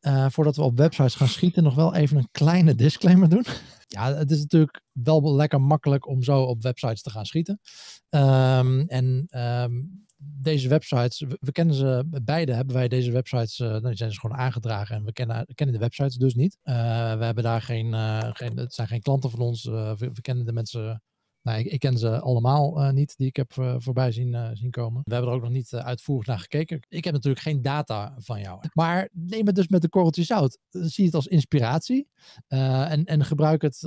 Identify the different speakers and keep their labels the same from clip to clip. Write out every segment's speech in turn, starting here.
Speaker 1: Uh, voordat we op websites gaan schieten, nog wel even een kleine disclaimer doen. ja, het is natuurlijk wel lekker makkelijk om zo op websites te gaan schieten. Um, en um, deze websites, we, kennen ze beide, hebben wij deze websites, uh, die zijn ze gewoon aangedragen en we kennen, kennen de websites dus niet. Uh, we hebben daar geen, geen, het zijn geen klanten van ons, we, we, kennen de mensen nou, ik, ken ze allemaal uh, niet die ik heb uh, voorbij zien, uh, zien komen. We hebben er ook nog niet uitvoerig naar gekeken. Ik heb natuurlijk geen data van jou. Maar neem het dus met de korreltjes zout. Zie het als inspiratie. en, en gebruik het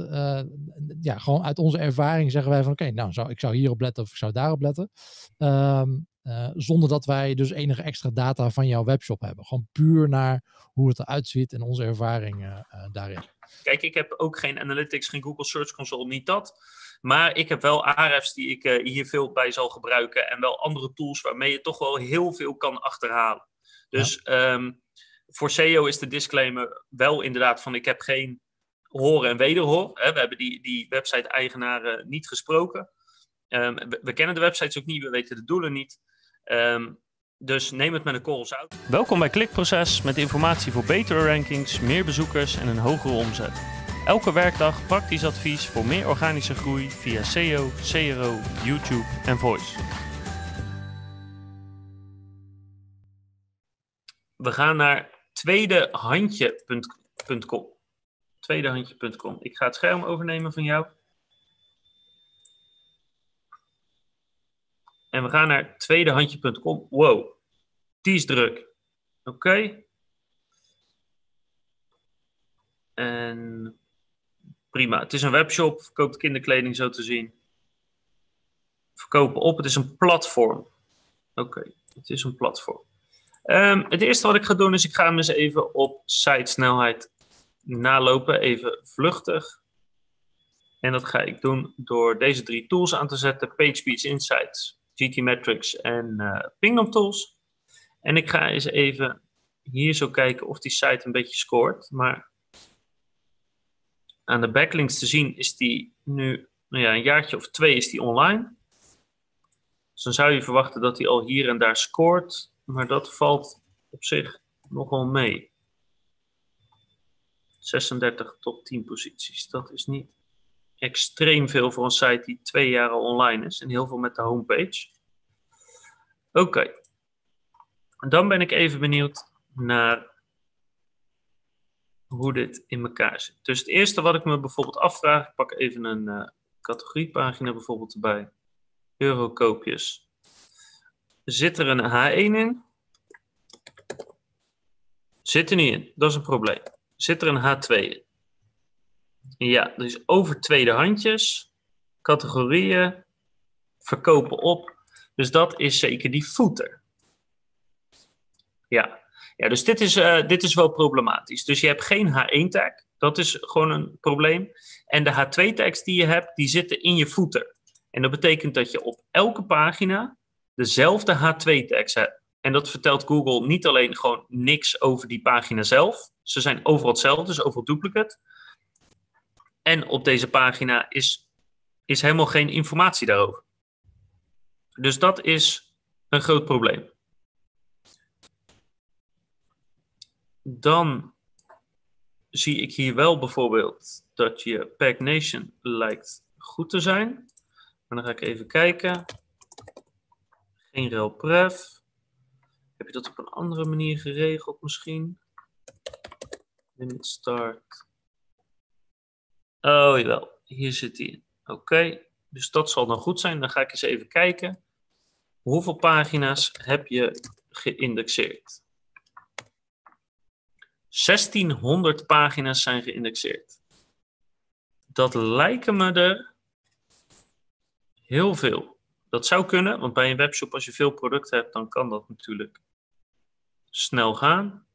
Speaker 1: ja, gewoon uit onze ervaring zeggen wij van oké, nou zou, ik zou hierop letten of ik zou daarop letten. Uh, zonder dat wij dus enige extra data van jouw webshop hebben. Gewoon puur naar hoe het eruit ziet en onze ervaring daarin.
Speaker 2: Kijk, ik heb ook geen analytics, geen Google Search Console, niet dat. Maar ik heb wel Ahrefs die ik uh, hier veel bij zal gebruiken. En wel andere tools waarmee je toch wel heel veel kan achterhalen. Dus ja. um, voor SEO is de disclaimer wel inderdaad van ik heb geen horen en wederhoor. Hè. We hebben die, die website-eigenaren niet gesproken. Um, we, we, kennen de websites ook niet, we weten de doelen niet. Um, dus neem het met een korrel zout. Welkom bij Klikproces met informatie voor betere rankings, meer bezoekers en een hogere omzet. Elke werkdag praktisch advies voor meer organische groei via SEO, CRO, YouTube en Voice. We gaan naar tweedehandje.com. Tweedehandje.com. Ik ga het scherm overnemen van jou. En we gaan naar tweedehandje.com. Wow, die is druk. Oké. En prima. Het is een webshop, verkoopt kinderkleding zo te zien. Verkopen op, het is een platform. Oké, het is een platform. Um, het eerste wat ik ga doen is, ik ga hem eens even op site-snelheid nalopen, even vluchtig. En dat ga ik doen door deze drie tools aan te zetten. PageSpeed Insights, GTmetrix en uh, Pingdom Tools. En ik ga eens even hier zo kijken of die site een beetje scoort. Maar aan de backlinks te zien is die nu nou ja, een jaartje of twee is die online. Dus dan zou je verwachten dat hij al hier en daar scoort. Maar dat valt op zich nogal mee. 36 top 10 posities. Dat is niet extreem veel voor een site die twee jaar online is. En heel veel met de homepage. Oké. Dan ben ik even benieuwd naar hoe dit in elkaar zit. Dus het eerste wat ik me bijvoorbeeld afvraag, ik pak even een uh, categoriepagina bijvoorbeeld erbij. Eurokoopjes. Zit er een H1 in? Zit er niet in, dat is een probleem. Zit er een H2 in? Ja, dus over tweedehandjes, categorieën, verkopen op. Dus dat is zeker die footer. Ja, ja, dus dit is, uh, dit is wel problematisch. Dus je hebt geen H1-tag, dat is gewoon een probleem. En de H2-tags die je hebt, die zitten in je footer. En dat betekent dat je op elke pagina dezelfde H2-tags hebt. En dat vertelt Google niet alleen gewoon niks over die pagina zelf. Ze zijn overal hetzelfde, dus overal duplicate. En op deze pagina is, is helemaal geen informatie daarover. Dus dat is een groot probleem. Dan zie ik hier wel bijvoorbeeld dat je Pack Nation lijkt goed te zijn. Maar dan ga ik even kijken. Geen rel pref. Heb je dat op een andere manier geregeld misschien? Limit start. Oh jawel, hier zit hij in. Oké, dus dat zal dan goed zijn. Dan ga ik eens even kijken. Hoeveel pagina's heb je geïndexeerd? 1600 pagina's zijn geïndexeerd. Dat lijken me er heel veel. Dat zou kunnen, want bij een webshop, als je veel producten hebt, dan kan dat natuurlijk snel gaan.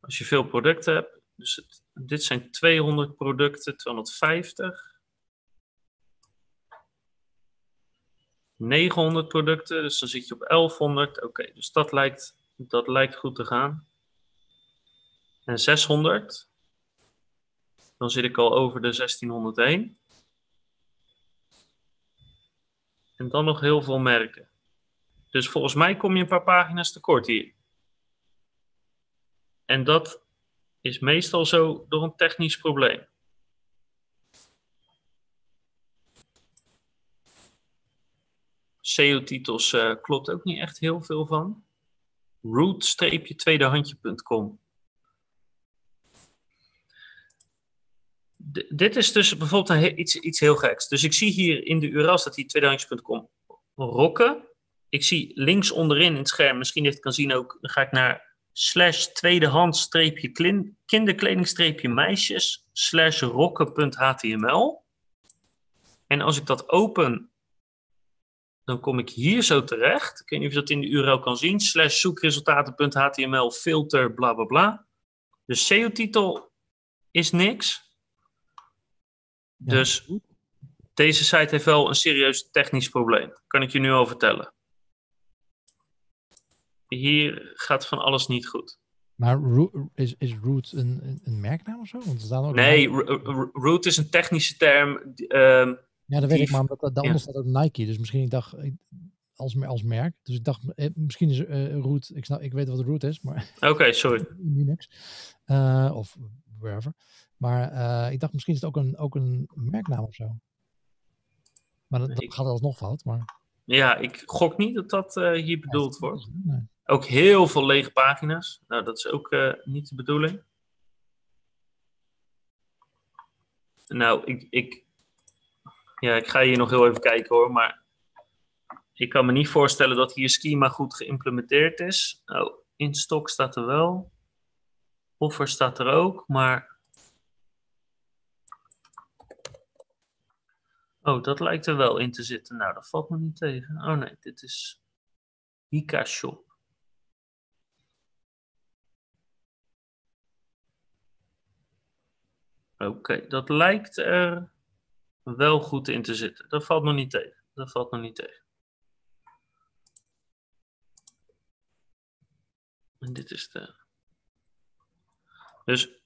Speaker 2: Als je veel producten hebt, dus dit zijn 200 producten, 250. 900 producten, dus dan zit je op 1100. Oké, dus dat lijkt, dat lijkt goed te gaan en 600. Dan zit ik al over de 1601. En dan nog heel veel merken. Dus volgens mij kom je een paar pagina's tekort hier. En dat is meestal zo door een technisch probleem. SEO-titels uh, klopt ook niet echt heel veel van. root-tweedehandje.com dit is dus bijvoorbeeld iets, iets heel geks. Dus ik zie hier in de URL staat hier tweedehandjes.com rokken. Ik zie links onderin in het scherm, misschien het kan zien ook, dan ga ik naar slash tweedehands streepje kinderkleding streepje meisjes slash rokken.html. En als ik dat open, dan kom ik hier zo terecht. Ik weet niet of je dat in de URL kan zien. Slash zoekresultaten.html filter bla bla bla. De SEO-titel is niks. Dus deze site heeft wel een serieus technisch probleem. Kan ik je nu al vertellen. Hier gaat van alles niet goed.
Speaker 1: Maar is, is Root een, een merknaam of zo? Want
Speaker 2: ook nee, Root is een technische term. Uh,
Speaker 1: ja, dat weet ik, maar omdat daaronder ja. staat ook Nike. Dus misschien ik dacht als, als merk. Dus ik dacht, eh, misschien is uh, Root, ik, snap, ik weet wat Root is, maar...
Speaker 2: Oké, sorry.
Speaker 1: Linux. Uh, of wherever. Maar uh, ik dacht, misschien is het ook een, ook een merknaam of zo. Maar dat, dat gaat alsnog fout. Maar...
Speaker 2: Ja, ik gok niet dat dat uh, hier bedoeld wordt. Nee. Ook heel veel lege pagina's. Nou, dat is ook uh, niet de bedoeling. Nou, ik, ik, ja, ik ga hier nog heel even kijken hoor, maar ik kan me niet voorstellen dat hier schema goed geïmplementeerd is. Oh, in stok staat er wel. Offer staat er ook, maar Oh, dat lijkt er wel in te zitten. Nou, dat valt me niet tegen. Oh nee, dit is Hika Shop. Oké, dat lijkt er wel goed in te zitten. Dat valt nog niet tegen. Dat valt nog niet tegen. En dit is de. Dus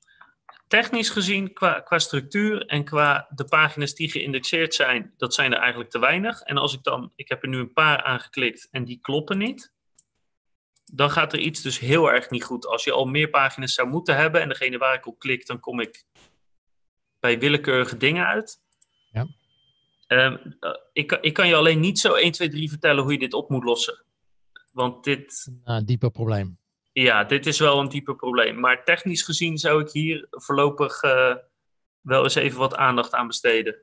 Speaker 2: technisch gezien, qua, qua structuur en qua de pagina's die geïndexeerd zijn, dat zijn er eigenlijk te weinig. En als ik dan, ik heb er nu een paar aangeklikt en die kloppen niet, dan gaat er iets dus heel erg niet goed. Als je al meer pagina's zou moeten hebben en degene waar ik op klik, dan kom ik bij willekeurige dingen uit.
Speaker 1: Ja.
Speaker 2: Um, ik, ik kan je alleen niet zo 1, 2, 3 vertellen hoe je dit op moet lossen. Want dit...
Speaker 1: Een dieper probleem.
Speaker 2: Ja, dit is wel een dieper probleem. Maar technisch gezien zou ik hier voorlopig uh, wel eens even wat aandacht aan besteden.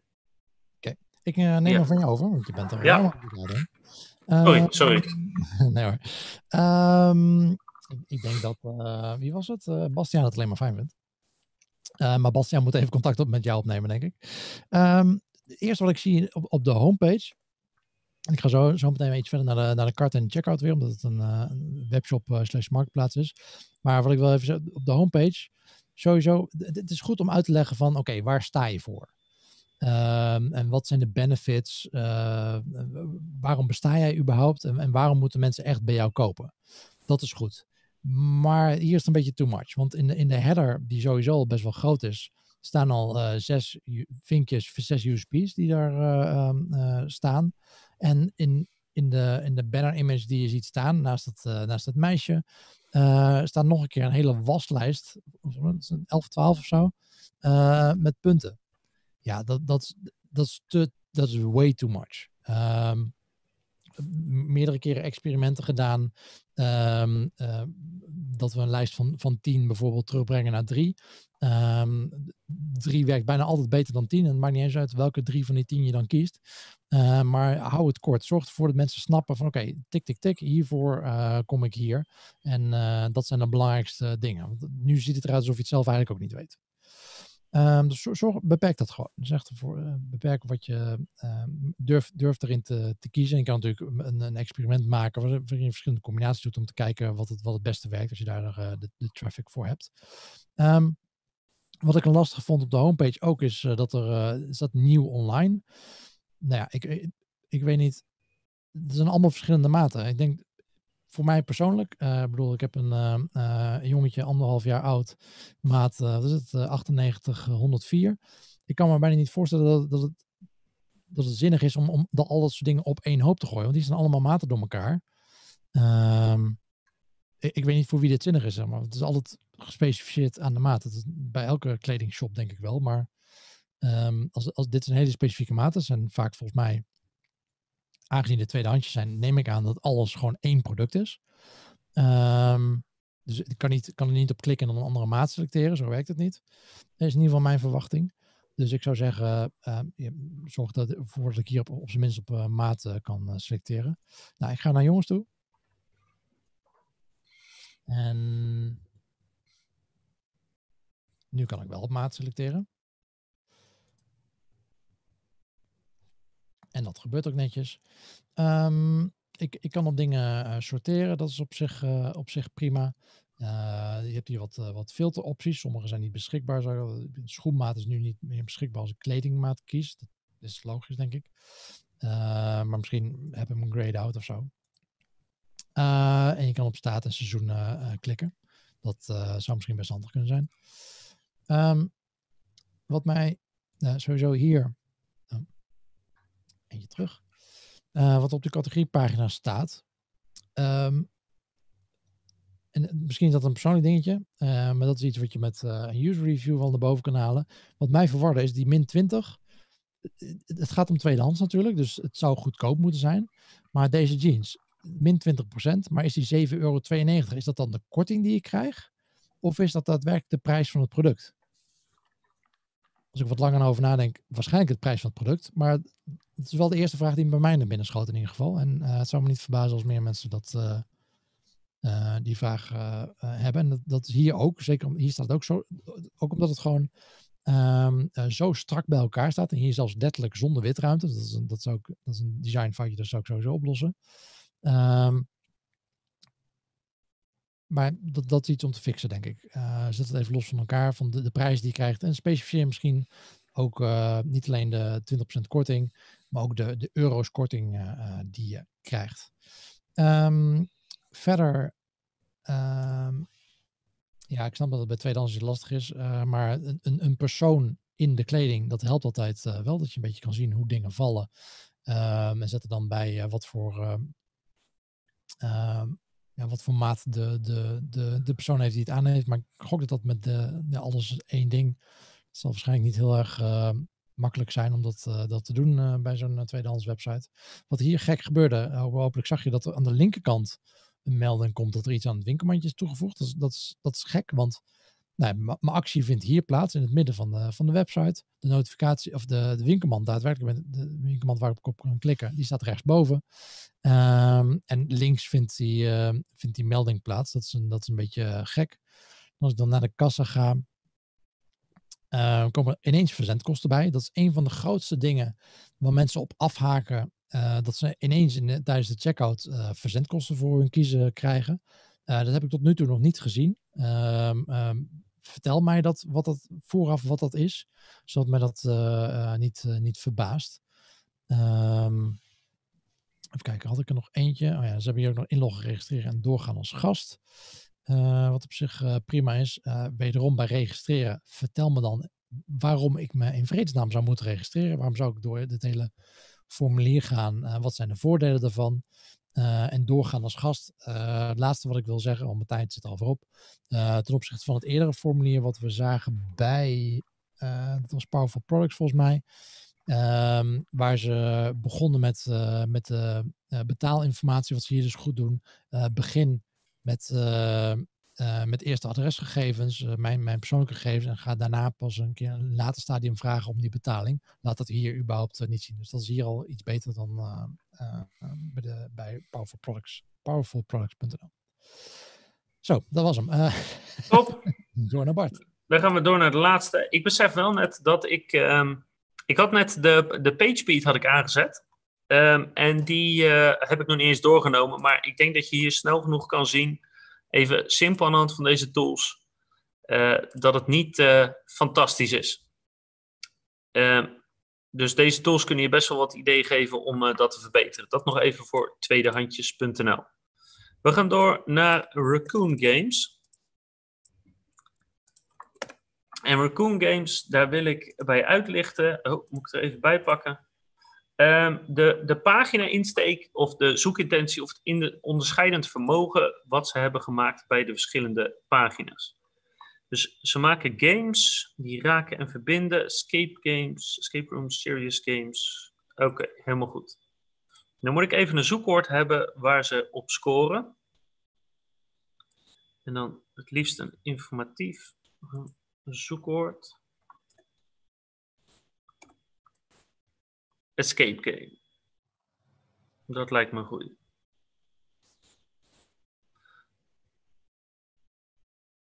Speaker 1: Oké, ik uh, neem ja. van je over, want je bent er
Speaker 2: ja.
Speaker 1: Uh,
Speaker 2: sorry, sorry.
Speaker 1: nee hoor. Um, ik, ik, denk dat, wie was het? Bastiaan het alleen maar fijn vindt. maar Bastiaan moet even contact op met jou opnemen, denk ik. Um, eerst wat ik zie op, op de homepage ik ga zo, zo meteen iets verder naar de, naar de kart en checkout weer, omdat het een, uh, webshop uh, slash marktplaats is. Maar wat ik wel even op de homepage, sowieso, het is goed om uit te leggen van, oké, waar sta je voor? Um, en wat zijn de benefits? Uh, waarom besta jij überhaupt? En, waarom moeten mensen echt bij jou kopen? Dat is goed. Maar hier is het een beetje too much. Want in de, in de header, die sowieso al best wel groot is, staan al zes vinkjes, zes USP's die daar um, staan. En in, in, de, in de banner image die je ziet staan, naast het, uh, naast het meisje, uh, staat nog een keer een hele waslijst, 11, 12 of zo, uh, met punten. Ja, dat, dat, dat, is dat is way too much. Um, meerdere keren experimenten gedaan. Um, uh, dat we een lijst van, van tien bijvoorbeeld terugbrengen naar drie. Um, drie werkt bijna altijd beter dan tien. En het maakt niet eens uit welke drie van die tien je dan kiest. Uh, maar hou het kort. Zorg ervoor dat mensen snappen van oké, tik, tik, tik. Hiervoor uh, kom ik hier. En uh, dat zijn de belangrijkste dingen. Want nu ziet het eruit alsof je het zelf eigenlijk ook niet weet. Um, dus zorg, beperk dat gewoon. Dus echt voor, uh, beperk wat je uh, durft, durft erin te, te kiezen. En je kan natuurlijk een, een experiment maken waarin je verschillende combinaties doet om te kijken wat het, wat het beste werkt als je daar uh, de, de, traffic voor hebt. Um, wat ik lastig vond op de homepage ook is uh, dat er is dat nieuw online. Nou ja, ik, ik, weet niet. Er zijn allemaal verschillende maten. Ik denk voor mij persoonlijk, uh, bedoel, ik heb een uh, jongetje anderhalf jaar oud, maat, wat is het, 98, 104. Ik kan me bijna niet voorstellen dat, dat, het, dat het zinnig is om, om al dat soort dingen op één hoop te gooien, want die zijn allemaal maten door elkaar. Um, ik, ik weet niet voor wie dit zinnig is, zeg maar het is altijd gespecificeerd aan de maat. Bij elke kledingshop denk ik wel, maar ehm, als, als dit een hele specifieke maat is, en vaak volgens mij, aangezien de tweedehandsjes zijn, neem ik aan dat alles gewoon één product is. Ehm, dus ik kan, niet, kan er niet op klikken en dan een andere maat selecteren, zo werkt het niet. Dat is in ieder geval mijn verwachting. Dus ik zou zeggen, uh, zorg dat, ervoor dat ik hier op, op zijn minst op uh, maat uh, kan selecteren. Nou, ik ga naar jongens toe. En nu kan ik wel op maat selecteren. En dat gebeurt ook netjes. Um, ik, ik kan op dingen uh, sorteren, dat is op zich, uh, op zich prima. Uh, je hebt hier wat, wat filteropties. Sommige zijn niet beschikbaar. De schoenmaat is nu niet meer beschikbaar als ik kledingmaat kies. Dat is logisch, denk ik. maar misschien heb ik hem grade out of zo. en je kan op staat en seizoen klikken. Dat zou misschien best handig kunnen zijn. Um, wat mij sowieso hier. Eentje terug. Uh, wat op de categoriepagina staat. Um, en misschien is dat een persoonlijk dingetje, uh, maar dat is iets wat je met een user review wel naar boven kan halen. Wat mij verwarde is die min 20. Het gaat om tweedehands natuurlijk, dus het zou goedkoop moeten zijn. Maar deze jeans, min 20%, maar is die 7,92 euro, is dat dan de korting die ik krijg? Of is dat daadwerkelijk de prijs van het product? Als ik wat langer over nadenk, waarschijnlijk de prijs van het product. Maar het is wel de eerste vraag die bij mij naar binnen schoot in ieder geval. En uh, het zou me niet verbazen als meer mensen dat, uh, uh, die vraag hebben. En dat, dat, is hier ook. Zeker hier staat het ook zo. Ook omdat het gewoon um, zo strak bij elkaar staat. En hier zelfs letterlijk zonder witruimte. Dat is een, dat is ook, dat is een designfoutje, dat zou ik sowieso oplossen. Um, maar dat, dat is iets om te fixen, denk ik. Zet het even los van elkaar, van de, de prijs die je krijgt. En specificeer misschien ook niet alleen de 20% korting, maar ook de, de euro's korting uh, die je krijgt. Um, verder, um, ja, ik snap dat het bij tweedehands lastig is, maar een, een, persoon in de kleding, dat helpt altijd wel, dat je een beetje kan zien hoe dingen vallen. Um, en zet er dan bij wat voor ja, wat voor maat de, de, de, de persoon heeft die het aan heeft. Maar ik gok dat dat met de, alles één ding. Het zal waarschijnlijk niet heel erg makkelijk zijn om dat, uh, dat te doen uh, bij zo'n tweedehands website. Wat hier gek gebeurde, hopelijk zag je dat er aan de linkerkant een melding komt dat er iets aan het winkelmandje is toegevoegd. Dat is, dat is, dat is gek, want mijn actie vindt hier plaats in het midden van de, van de website. De notificatie of de, de winkelmand, daadwerkelijk de winkelmand waarop ik op kan klikken, die staat rechtsboven. Um, en links vindt die, vindt die melding plaats. Dat is een, dat is een beetje gek. Als ik dan naar de kassa ga, uh, komen ineens verzendkosten bij. Dat is een van de grootste dingen waar mensen op afhaken. Uh, dat ze ineens in tijdens de checkout uh, verzendkosten voor hun kiezen krijgen. Dat heb ik tot nu toe nog niet gezien. Um, um, vertel mij dat, wat dat vooraf wat dat is, zodat mij dat niet, niet verbaast. Um, even kijken, had ik er nog eentje? Oh ja, ze hebben hier ook nog inloggen, registreren en doorgaan als gast. Uh, wat op zich prima is. wederom bij registreren, vertel me dan waarom ik me in vredesnaam zou moeten registreren. Waarom zou ik door dit hele formulier gaan? wat zijn de voordelen daarvan? Uh, en doorgaan als gast. Uh, het laatste wat ik wil zeggen, want mijn tijd zit al voorop. Uh, ten opzichte van het eerdere formulier wat we zagen bij, dat was Powerful Products volgens mij. Um, waar ze begonnen met, met de betaalinformatie, wat ze hier dus goed doen. begin met uh, met eerste adresgegevens, uh, mijn, mijn persoonlijke gegevens, en ga daarna pas een keer een later stadium vragen om die betaling. Laat dat hier überhaupt niet zien. Dus dat is hier al iets beter dan bij, de, bij Powerful Products, powerfulproducts.nl. Zo, dat was hem.
Speaker 2: Top.
Speaker 1: door naar Bart.
Speaker 2: Dan gaan we door naar de laatste. Ik besef wel net dat ik, um, ik had net de, de PageSpeed had ik aangezet. Um, en die heb ik nog niet eens doorgenomen, maar ik denk dat je hier snel genoeg kan zien even simpel aan de hand van deze tools, uh, dat het niet uh, fantastisch is. Uh, dus deze tools kunnen je best wel wat ideeën geven om dat te verbeteren. Dat nog even voor tweedehandjes.nl. We gaan door naar Raccoon Games. En Raccoon Games, daar wil ik bij uitlichten. Oh, moet ik er even bij pakken. Ehm, de, de pagina-insteek of de zoekintentie of het in de onderscheidend vermogen wat ze hebben gemaakt bij de verschillende pagina's. Dus ze maken games die raken en verbinden, escape games, escape rooms, serious games. Oké, helemaal goed. Dan moet ik even een zoekwoord hebben waar ze op scoren. En dan het liefst een informatief zoekwoord. Escape game. Dat lijkt me goed.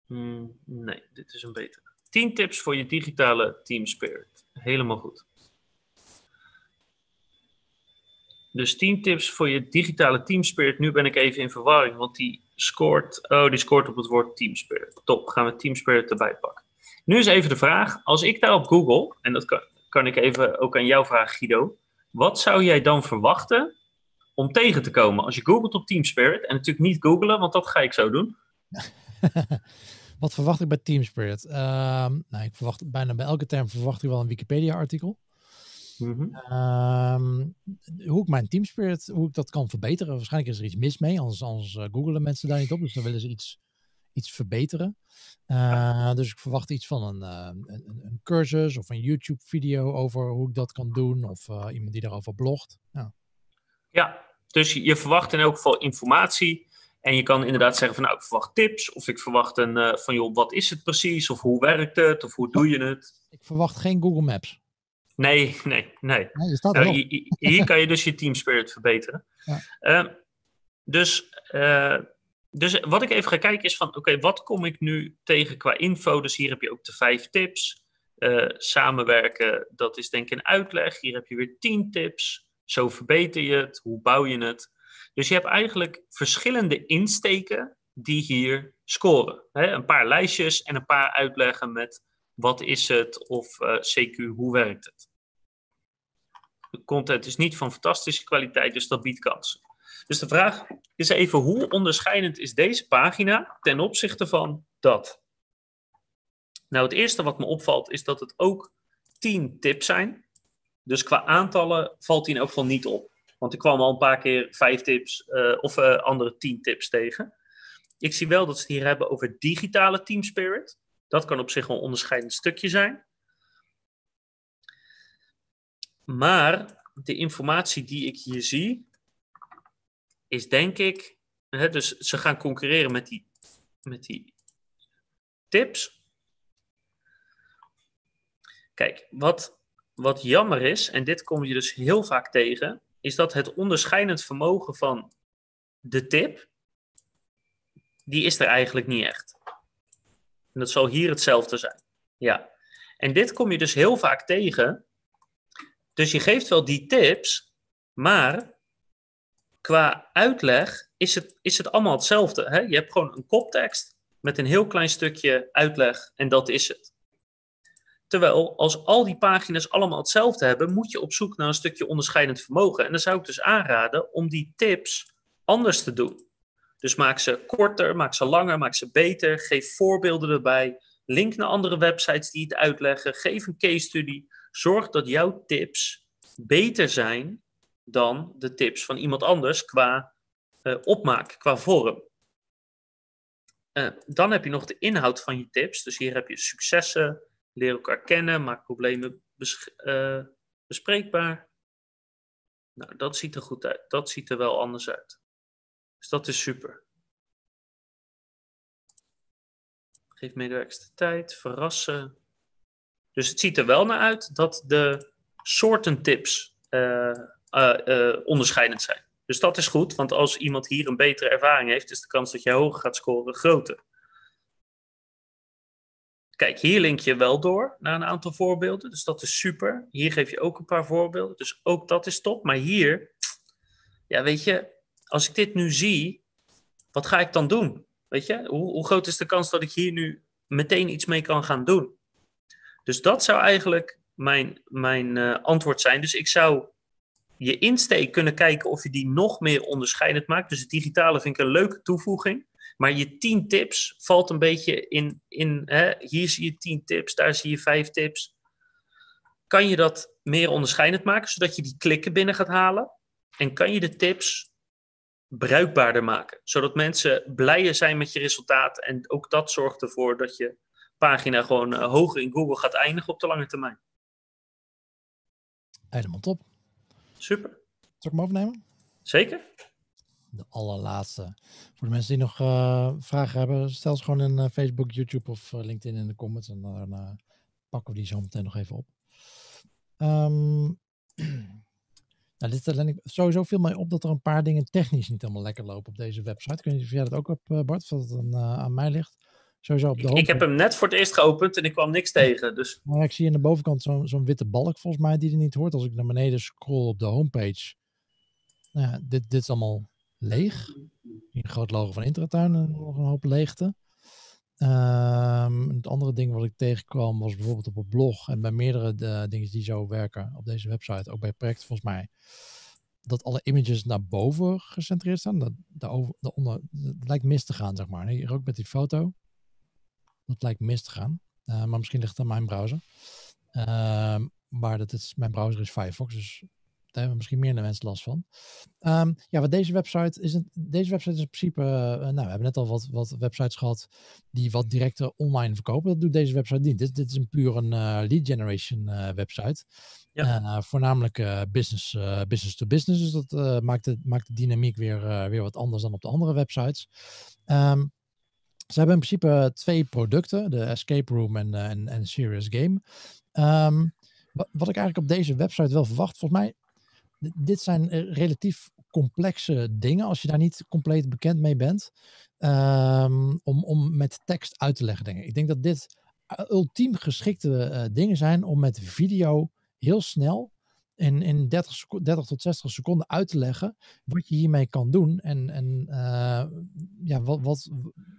Speaker 2: Hmm, nee, dit is een betere. 10 tips voor je digitale team spirit. Helemaal goed. Dus 10 tips voor je digitale team spirit. Nu ben ik even in verwarring, want die scoort, oh, die scoort op het woord team spirit. Top, gaan we team spirit erbij pakken. Nu is even de vraag, als ik daar op Google, en dat kan, kan ik even ook aan jou vragen, Guido. Wat zou jij dan verwachten om tegen te komen als je googelt op Team Spirit? En natuurlijk niet googelen, want dat ga ik zo doen.
Speaker 1: Wat verwacht ik bij Team Spirit? Ehm, nou, ik verwacht bijna bij elke term verwacht ik wel een Wikipedia-artikel. Mhm. Ehm, hoe ik mijn Team Spirit, hoe ik dat kan verbeteren. Waarschijnlijk is er iets mis mee, anders, anders uh, googelen mensen daar niet op. Dus dan willen ze iets, iets verbeteren. Uh, dus ik verwacht iets van een, uh, een, een, cursus of een YouTube-video over hoe ik dat kan doen. Of iemand die daarover blogt. Ja.
Speaker 2: ja, dus je verwacht in elk geval informatie en je kan inderdaad zeggen van nou, ik verwacht tips. Of ik verwacht een van joh, wat is het precies? Of hoe werkt het? Of hoe doe je het?
Speaker 1: Ik verwacht geen Google Maps.
Speaker 2: Nee, nee, nee. nee nou, hier kan je dus je team spirit verbeteren. Ja. Uh, dus, dus wat ik even ga kijken is van oké, wat kom ik nu tegen qua info? Dus hier heb je ook de vijf tips. samenwerken, dat is denk ik een uitleg. Hier heb je weer tien tips. Zo verbeter je het. Hoe bouw je het? Dus je hebt eigenlijk verschillende insteken die hier scoren. Een paar lijstjes en een paar uitleggen met wat is het of uh, eh, CQ, hoe werkt het. De content is niet van fantastische kwaliteit, dus dat biedt kansen. Dus de vraag is even, hoe onderscheidend is deze pagina ten opzichte van dat? Nou, het eerste wat me opvalt is dat het ook 10 tips zijn. Dus qua aantallen valt hij in elk geval niet op. Want ik kwam al een paar keer vijf tips uh, of uh, andere tien tips tegen. Ik zie wel dat ze het hier hebben over digitale team spirit. Dat kan op zich wel een onderscheidend stukje zijn. Maar de informatie die ik hier zie, is denk ik. Hè, dus ze gaan concurreren met die, met die tips. Kijk, wat, wat jammer is, en dit kom je dus heel vaak tegen, is dat het onderscheidend vermogen van de tip, die is er eigenlijk niet echt. En dat zal hier hetzelfde zijn. Ja. En dit kom je dus heel vaak tegen. Dus je geeft wel die tips, maar qua uitleg is het, is het allemaal hetzelfde. Hè? Je hebt gewoon een koptekst met een heel klein stukje uitleg en dat is het. Terwijl als al die pagina's allemaal hetzelfde hebben, moet je op zoek naar een stukje onderscheidend vermogen. En dan zou ik dus aanraden om die tips anders te doen. Dus maak ze korter, maak ze langer, maak ze beter. Geef voorbeelden erbij. Link naar andere websites die het uitleggen. Geef een case study. Zorg dat jouw tips beter zijn dan de tips van iemand anders qua uh, opmaak, qua vorm. Uh, dan heb je nog de inhoud van je tips. Dus hier heb je successen, Leer elkaar kennen, maak problemen uh, bespreekbaar. Nou, dat ziet er goed uit. Dat ziet er wel anders uit. Dus dat is super. Geef medewerkers de tijd, verrassen. Dus het ziet er wel naar uit dat de soorten tips onderscheidend zijn. Dus dat is goed, want als iemand hier een betere ervaring heeft, is de kans dat je hoger gaat scoren groter. Kijk, hier link je wel door naar een aantal voorbeelden. Dus dat is super. Hier geef je ook een paar voorbeelden. Dus ook dat is top. Maar hier, ja, weet je, als ik dit nu zie, wat ga ik dan doen? Weet je, hoe, hoe groot is de kans dat ik hier nu meteen iets mee kan gaan doen? Dus dat zou eigenlijk mijn, mijn uh, antwoord zijn. Dus ik zou je insteek kunnen kijken of je die nog meer onderscheidend maakt. Dus het digitale vind ik een leuke toevoeging. Maar je 10 tips valt een beetje in. in hè, hier zie je 10 tips, daar zie je 5 tips. kan je dat meer onderscheidend maken, zodat je die klikken binnen gaat halen. En kan je de tips bruikbaarder maken, zodat mensen blijer zijn met je resultaat. En ook dat zorgt ervoor dat je pagina gewoon uh, hoger in Google gaat eindigen op de lange termijn.
Speaker 1: Helemaal top.
Speaker 2: Super.
Speaker 1: Zal ik hem overnemen?
Speaker 2: Zeker.
Speaker 1: De allerlaatste. Voor de mensen die nog uh, vragen hebben, stel ze gewoon in uh, Facebook, YouTube of LinkedIn in de comments. En dan pakken we die zo meteen nog even op. Um, nou, dit ik sowieso viel mij op dat er een paar dingen technisch niet helemaal lekker lopen op deze website. Kun je of jij dat ook op, uh, Bart, of dat het aan, uh, aan mij ligt? Sowieso op de
Speaker 2: ik, ik, heb hem net voor het eerst geopend en ik kwam niks tegen. Dus.
Speaker 1: Maar ik zie aan de bovenkant zo'n zo'n witte balk volgens mij die er niet hoort. Als ik naar beneden scroll op de homepage. Nou ja, dit, dit is allemaal leeg. Een groot logo van Intratuin en nog een hoop leegte. Um, het andere ding wat ik tegenkwam was bijvoorbeeld op een blog en bij meerdere de, eh, dingen die zo werken op deze website, ook bij projecten volgens mij, dat alle images naar boven gecentreerd staan. Dat, daarover, daaronder, dat lijkt mis te gaan, zeg maar. Hier ook met die foto. Dat lijkt mis te gaan. Uh, maar misschien ligt het aan mijn browser. Uh, maar dat is, mijn browser is Firefox, dus daar hebben misschien meer mensen last van. Um, ja, wat deze website is, een, deze website is in principe, uh, nou, we hebben net al wat, wat websites gehad die wat directer online verkopen. Dat doet deze website niet. Dit, dit is een puur een uh, lead generation uh, website. Ja. voornamelijk business, business to business. Dus dat maakt, de, maakt de dynamiek weer, weer wat anders dan op de andere websites. Um, ze hebben in principe twee producten, de Escape Room en, en, en Serious Game. Um, wat, ik eigenlijk op deze website wel verwacht, volgens mij dit zijn eh, relatief complexe dingen als je daar niet compleet bekend mee bent. Um, om, om met tekst uit te leggen dingen. Ik denk dat dit eh, ultiem geschikte dingen zijn om met video heel snel in, in 30, 30 tot 60 seconden uit te leggen wat je hiermee kan doen en, en uh, ja, wat, wat,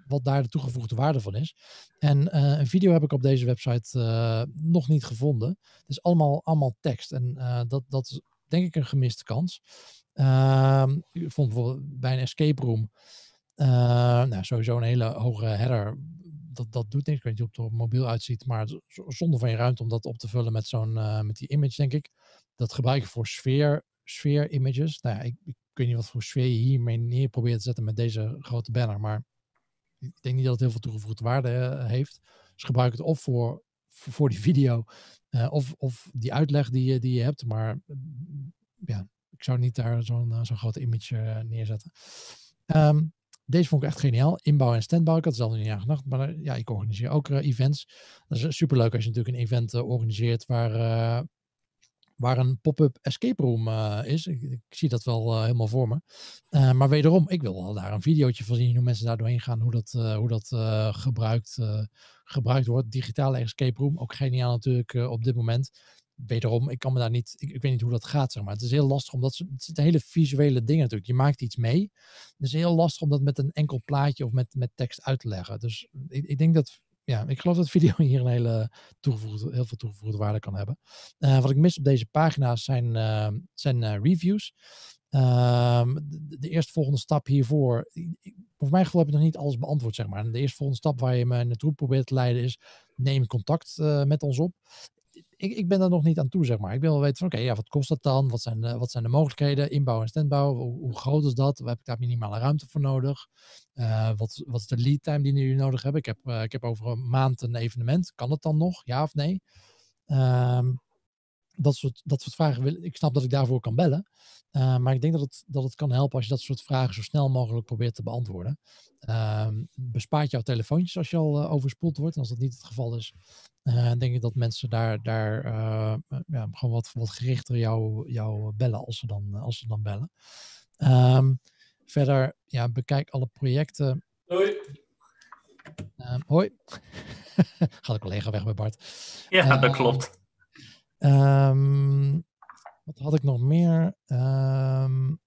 Speaker 1: wat daar de toegevoegde waarde van is. En uh, een video heb ik op deze website uh, nog niet gevonden. Het is allemaal, allemaal tekst en dat, dat denk ik een gemiste kans. Uh, ik vond bijvoorbeeld bij een escape room, nou, sowieso een hele hoge header. Dat, dat doet niks. Ik weet niet hoe het op mobiel uitziet, maar zonder van je ruimte om dat op te vullen met zo'n uh, met die image, denk ik. Dat gebruik ik voor sfeer, sfeer images. Nou ja, ik, ik weet niet wat voor sfeer je hiermee neer probeert te zetten met deze grote banner, maar ik denk niet dat het heel veel toegevoegde waarde uh, heeft. Dus gebruik het of voor, voor, die video uh, of, of die uitleg die, je, die je hebt. Maar ja, ik zou niet daar zo'n zo'n grote image neerzetten. Um, deze vond ik echt geniaal. Inbouw en standbouw. Ik had zelf niet aan gedacht. Maar ja, ik organiseer ook events. Dat is superleuk als je natuurlijk een event organiseert waar waar een pop-up escape room is. Ik, zie dat wel helemaal voor me. Maar wederom, ik wil wel daar een videootje van zien hoe mensen daar doorheen gaan, hoe dat, hoe dat gebruikt, gebruikt wordt. Digitale escape room, ook geniaal natuurlijk op dit moment. Wederom, ik kan me daar niet, ik, ik, weet niet hoe dat gaat, zeg maar. Het is heel lastig omdat het hele visuele dingen natuurlijk. Je maakt iets mee. Het is heel lastig om dat met een enkel plaatje of met, met tekst uit te leggen. Dus ik, ik denk dat ja, ik geloof dat video hier een hele toegevoegde, heel veel toegevoegde waarde kan hebben. Uh, wat ik mis op deze pagina's zijn, uh, zijn uh, reviews. Ehm, de, de eerstvolgende stap hiervoor, voor mijn gevoel heb ik nog niet alles beantwoord, zeg maar. De eerstvolgende stap waar je me naartoe probeert te leiden is, neem contact met ons op ik, ik ben daar nog niet aan toe, zeg maar. Ik wil wel weten van, oké, ja, wat kost dat dan? Wat zijn de, wat zijn de mogelijkheden? Inbouw en standbouw, hoe, groot is dat? Waar heb ik daar minimale ruimte voor nodig? Uh, wat, wat is de lead time die jullie nodig hebben? Ik heb, uh, ik heb over een maand een evenement. Kan het dan nog? Ja of nee? Um, dat soort, dat soort vragen wil ik snap dat ik daarvoor kan bellen. Uh, maar ik denk dat het, dat het kan helpen als je dat soort vragen zo snel mogelijk probeert te beantwoorden. Uh, bespaart jouw telefoontjes als je al uh, overspoeld wordt. En als dat niet het geval is, uh, denk ik dat mensen daar, daar ja, gewoon wat, wat gerichter jou, jou bellen als ze dan, als ze dan bellen. Um, verder, ja, bekijk alle projecten.
Speaker 2: Hoi.
Speaker 1: Ehm, hoi. Gaat de collega weg bij Bart.
Speaker 2: Ja, dat klopt.
Speaker 1: Um, wat had ik nog meer? Nou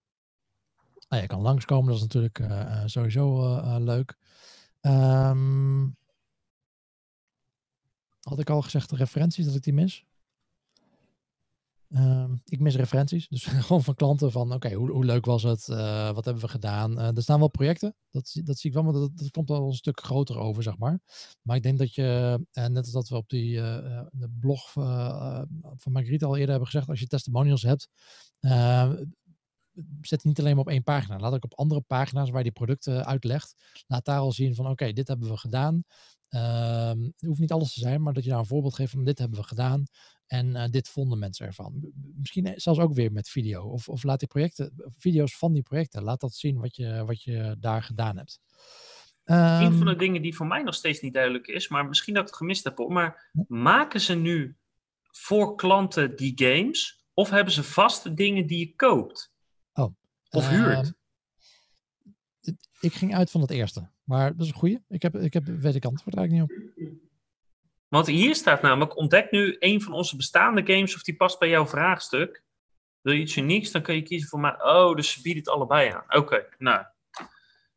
Speaker 1: ja, je kan langskomen, dat is natuurlijk uh, sowieso uh, leuk. Um, had ik al gezegd de referenties dat ik die mis? Ehm, ik mis referenties. Dus gewoon van klanten van oké, hoe, hoe leuk was het? Uh, wat hebben we gedaan? Uh, er staan wel projecten. Dat, dat zie ik wel, maar dat, dat komt wel een stuk groter over, zeg maar. Maar ik denk dat je, uh, net als dat we op die de blog van Margriet al eerder hebben gezegd, als je testimonials hebt, zet niet alleen maar op één pagina. Laat ook op andere pagina's waar je die producten uitlegt. Laat daar al zien van oké, dit hebben we gedaan. Um, het hoeft niet alles te zijn, maar dat je daar een voorbeeld geeft van dit hebben we gedaan. En uh, dit vonden mensen ervan. Misschien zelfs ook weer met video. Of, of laat die projecten, video's van die projecten, laat dat zien wat je, wat je daar gedaan hebt.
Speaker 2: Um, een van de ehm, dingen die voor mij nog steeds niet duidelijk is, maar misschien dat ik het gemist heb, maar maken ze nu voor klanten die games? Of hebben ze vaste dingen die je koopt?
Speaker 1: Oh,
Speaker 2: of huurt? Uh,
Speaker 1: ik ging uit van het eerste. Maar dat is een goede. Ik heb, ik heb, weet ik antwoord eigenlijk niet op.
Speaker 2: Want hier staat namelijk, ontdek nu een van onze bestaande games of die past bij jouw vraagstuk. Wil je iets unieks, dan kun je kiezen voor mij. Oh, dus ze bieden het allebei aan. Oké, nou.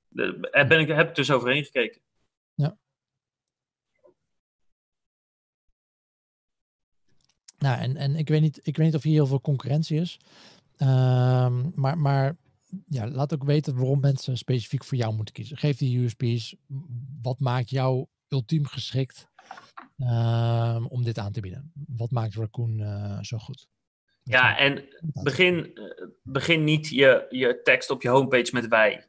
Speaker 2: Daar ben ik, heb ik dus overheen gekeken.
Speaker 1: Ja. Nou, en, en ik, weet niet, ik weet niet of hier heel veel concurrentie is. Um, maar, maar ja, laat ook weten waarom mensen specifiek voor jou moeten kiezen. Geef die USP's. Wat maakt jou ultiem geschikt uh, om dit aan te bieden? Wat maakt Raccoon uh, zo goed?
Speaker 2: Ja, en begin, eh, begin niet je, je tekst op je homepage met wij.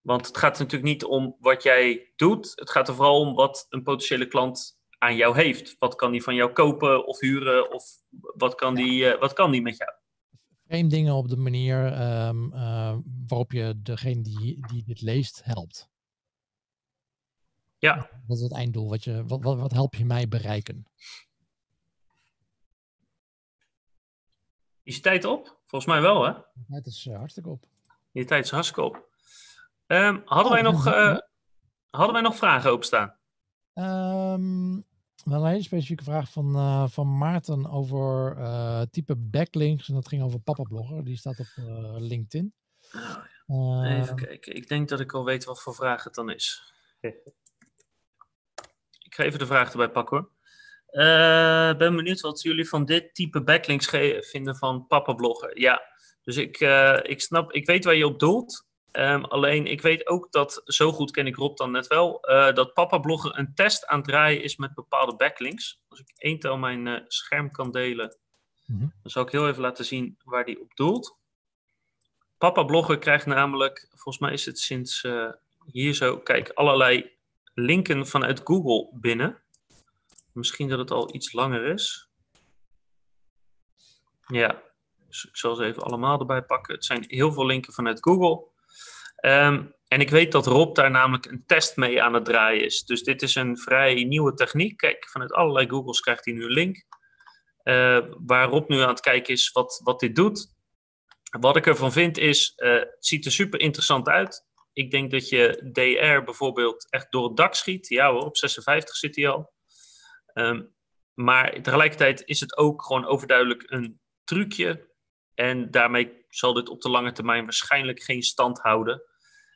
Speaker 2: Want het gaat natuurlijk niet om wat jij doet. Het gaat er vooral om wat een potentiële klant aan jou heeft. Wat kan die van jou kopen of huren? Of wat kan, die, uh, wat kan die met jou?
Speaker 1: frame dingen op de manier um, uh, waarop je degene die, die dit leest helpt.
Speaker 2: Ja.
Speaker 1: Dat is het einddoel. Wat, je, wat, wat, wat help je mij bereiken?
Speaker 2: Is je tijd op? Volgens mij wel, hè?
Speaker 1: Tijd is uh, hartstikke op.
Speaker 2: Je tijd is hartstikke op. Um, hadden, oh, wij nog, uh, hadden wij nog vragen openstaan?
Speaker 1: Um, wel een hele specifieke vraag van, uh, van Maarten over type backlinks. En dat ging over Papa Blogger. Die staat op LinkedIn.
Speaker 2: Oh, ja. Even kijken. Ik denk dat ik al weet wat voor vraag het dan is. Ik ga even de vraag erbij pakken hoor. Ik ben benieuwd wat jullie van dit type backlinks vinden van Papa Blogger. Ja, dus ik, ik snap, ik weet waar je op doelt. Um, alleen ik weet ook dat, zo goed ken ik Rob dan net wel, uh, dat Papa Blogger een test aan het draaien is met bepaalde backlinks. Als ik één tel mijn uh, scherm kan delen, mm -hmm. dan zal ik heel even laten zien waar die op doelt. Papa Blogger krijgt namelijk, volgens mij is het sinds uh, hier zo, kijk, allerlei linken vanuit Google binnen. Misschien dat het al iets langer is. Ja, dus ik zal ze even allemaal erbij pakken. Het zijn heel veel linken vanuit Google. Um, en ik weet dat Rob daar namelijk een test mee aan het draaien is. Dus dit is een vrij nieuwe techniek. Kijk, vanuit allerlei Googles krijgt hij nu een link. Uh, waar Rob nu aan het kijken is wat, wat dit doet. Wat ik ervan vind is, uh, het ziet er super interessant uit. Ik denk dat je DR bijvoorbeeld echt door het dak schiet. Ja hoor, op 56 zit hij al. Um, maar tegelijkertijd is het ook gewoon overduidelijk een trucje. En daarmee zal dit op de lange termijn waarschijnlijk geen stand houden.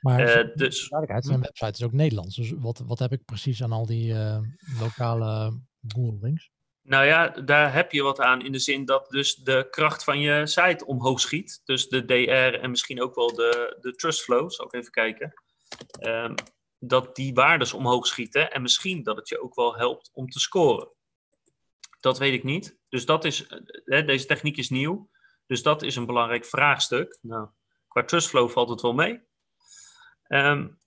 Speaker 1: Maar uh, dus, duidelijkheid, zijn website is ook Nederlands. Dus wat, wat heb ik precies aan al die uh, lokale Google links?
Speaker 2: Nou ja, daar heb je wat aan in de zin dat dus de kracht van je site omhoog schiet. Dus de DR en misschien ook wel de, de trust flow, zal ik even kijken. Um, dat die waardes omhoog schieten en misschien dat het je ook wel helpt om te scoren. Dat weet ik niet. Dus dat is, hè, deze techniek is nieuw. Dus dat is een belangrijk vraagstuk. Nou, qua trustflow valt het wel mee. Um,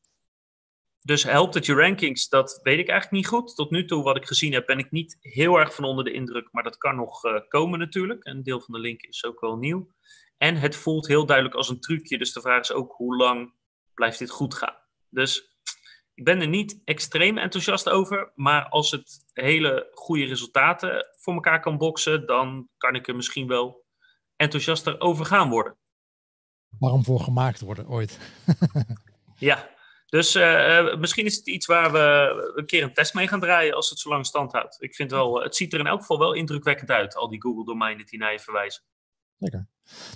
Speaker 2: dus helpt het je rankings? Dat weet ik eigenlijk niet goed. Tot nu toe, wat ik gezien heb, ben ik niet heel erg van onder de indruk. Maar dat kan nog uh, komen natuurlijk. Een deel van de link is ook wel nieuw. En het voelt heel duidelijk als een trucje. Dus de vraag is ook hoe lang blijft dit goed gaan? Dus ik ben er niet extreem enthousiast over. Maar als het hele goede resultaten voor elkaar kan boksen, dan kan ik er misschien wel enthousiaster over gaan worden.
Speaker 1: Waarom voor gemaakt worden ooit?
Speaker 2: ja, dus uh, misschien is het iets waar we een keer een test mee gaan draaien als het zo lang stand houdt. Ik vind wel, het ziet er in elk geval wel indrukwekkend uit, al die Google-domeinen die naar je verwijzen.
Speaker 1: Lekker.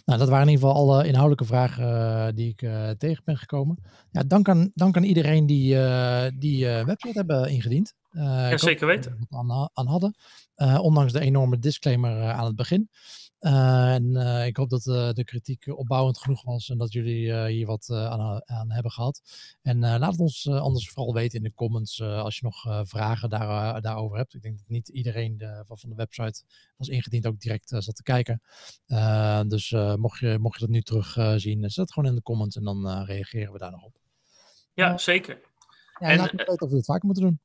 Speaker 1: Nou, dat waren in ieder geval alle inhoudelijke vragen uh, die ik uh, tegen ben gekomen. Ja, dank aan, dank aan iedereen die die website hebben ingediend.
Speaker 2: ja, zeker weten.
Speaker 1: Aan, aan hadden. ondanks de enorme disclaimer aan het begin. En ik hoop dat de kritiek opbouwend genoeg was en dat jullie hier wat aan, aan, hebben gehad. En laat het ons anders vooral weten in de comments als je nog vragen daar, daarover hebt. Ik denk dat niet iedereen de, van de website was ingediend ook direct zat te kijken. dus mocht, je, mocht je dat nu terugzien, zet het gewoon in de comments en dan reageren we daar nog op.
Speaker 2: Ja, zeker.
Speaker 1: Ja, en laat me weten of we het vaker moeten doen.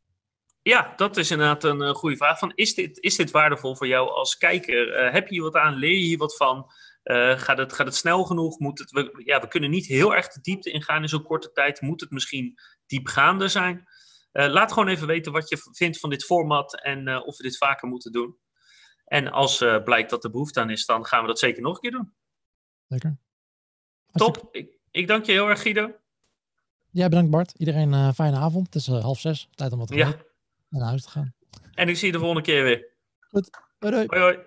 Speaker 2: Ja, dat is inderdaad een uh, goede vraag. Van, is, dit, is dit waardevol voor jou als kijker? Uh, heb je hier wat aan? Leer je hier wat van? Uh, gaat, het, gaat het snel genoeg? Moet het, we, ja, we kunnen niet heel erg de diepte ingaan in zo'n korte tijd. Moet het misschien diepgaander zijn? laat gewoon even weten wat je vindt van dit format en of we dit vaker moeten doen. En als blijkt dat er behoefte aan is, dan gaan we dat zeker nog een keer doen.
Speaker 1: Lekker.
Speaker 2: Top. Ik, ik dank je heel erg, Guido.
Speaker 1: Jij bedankt Bart. Iedereen fijne avond. Het is half zes. Tijd om wat te ja. Naar huis te gaan.
Speaker 2: En ik zie je de volgende keer weer.
Speaker 1: Goed. Hoi hoi.
Speaker 2: hoi, hoi.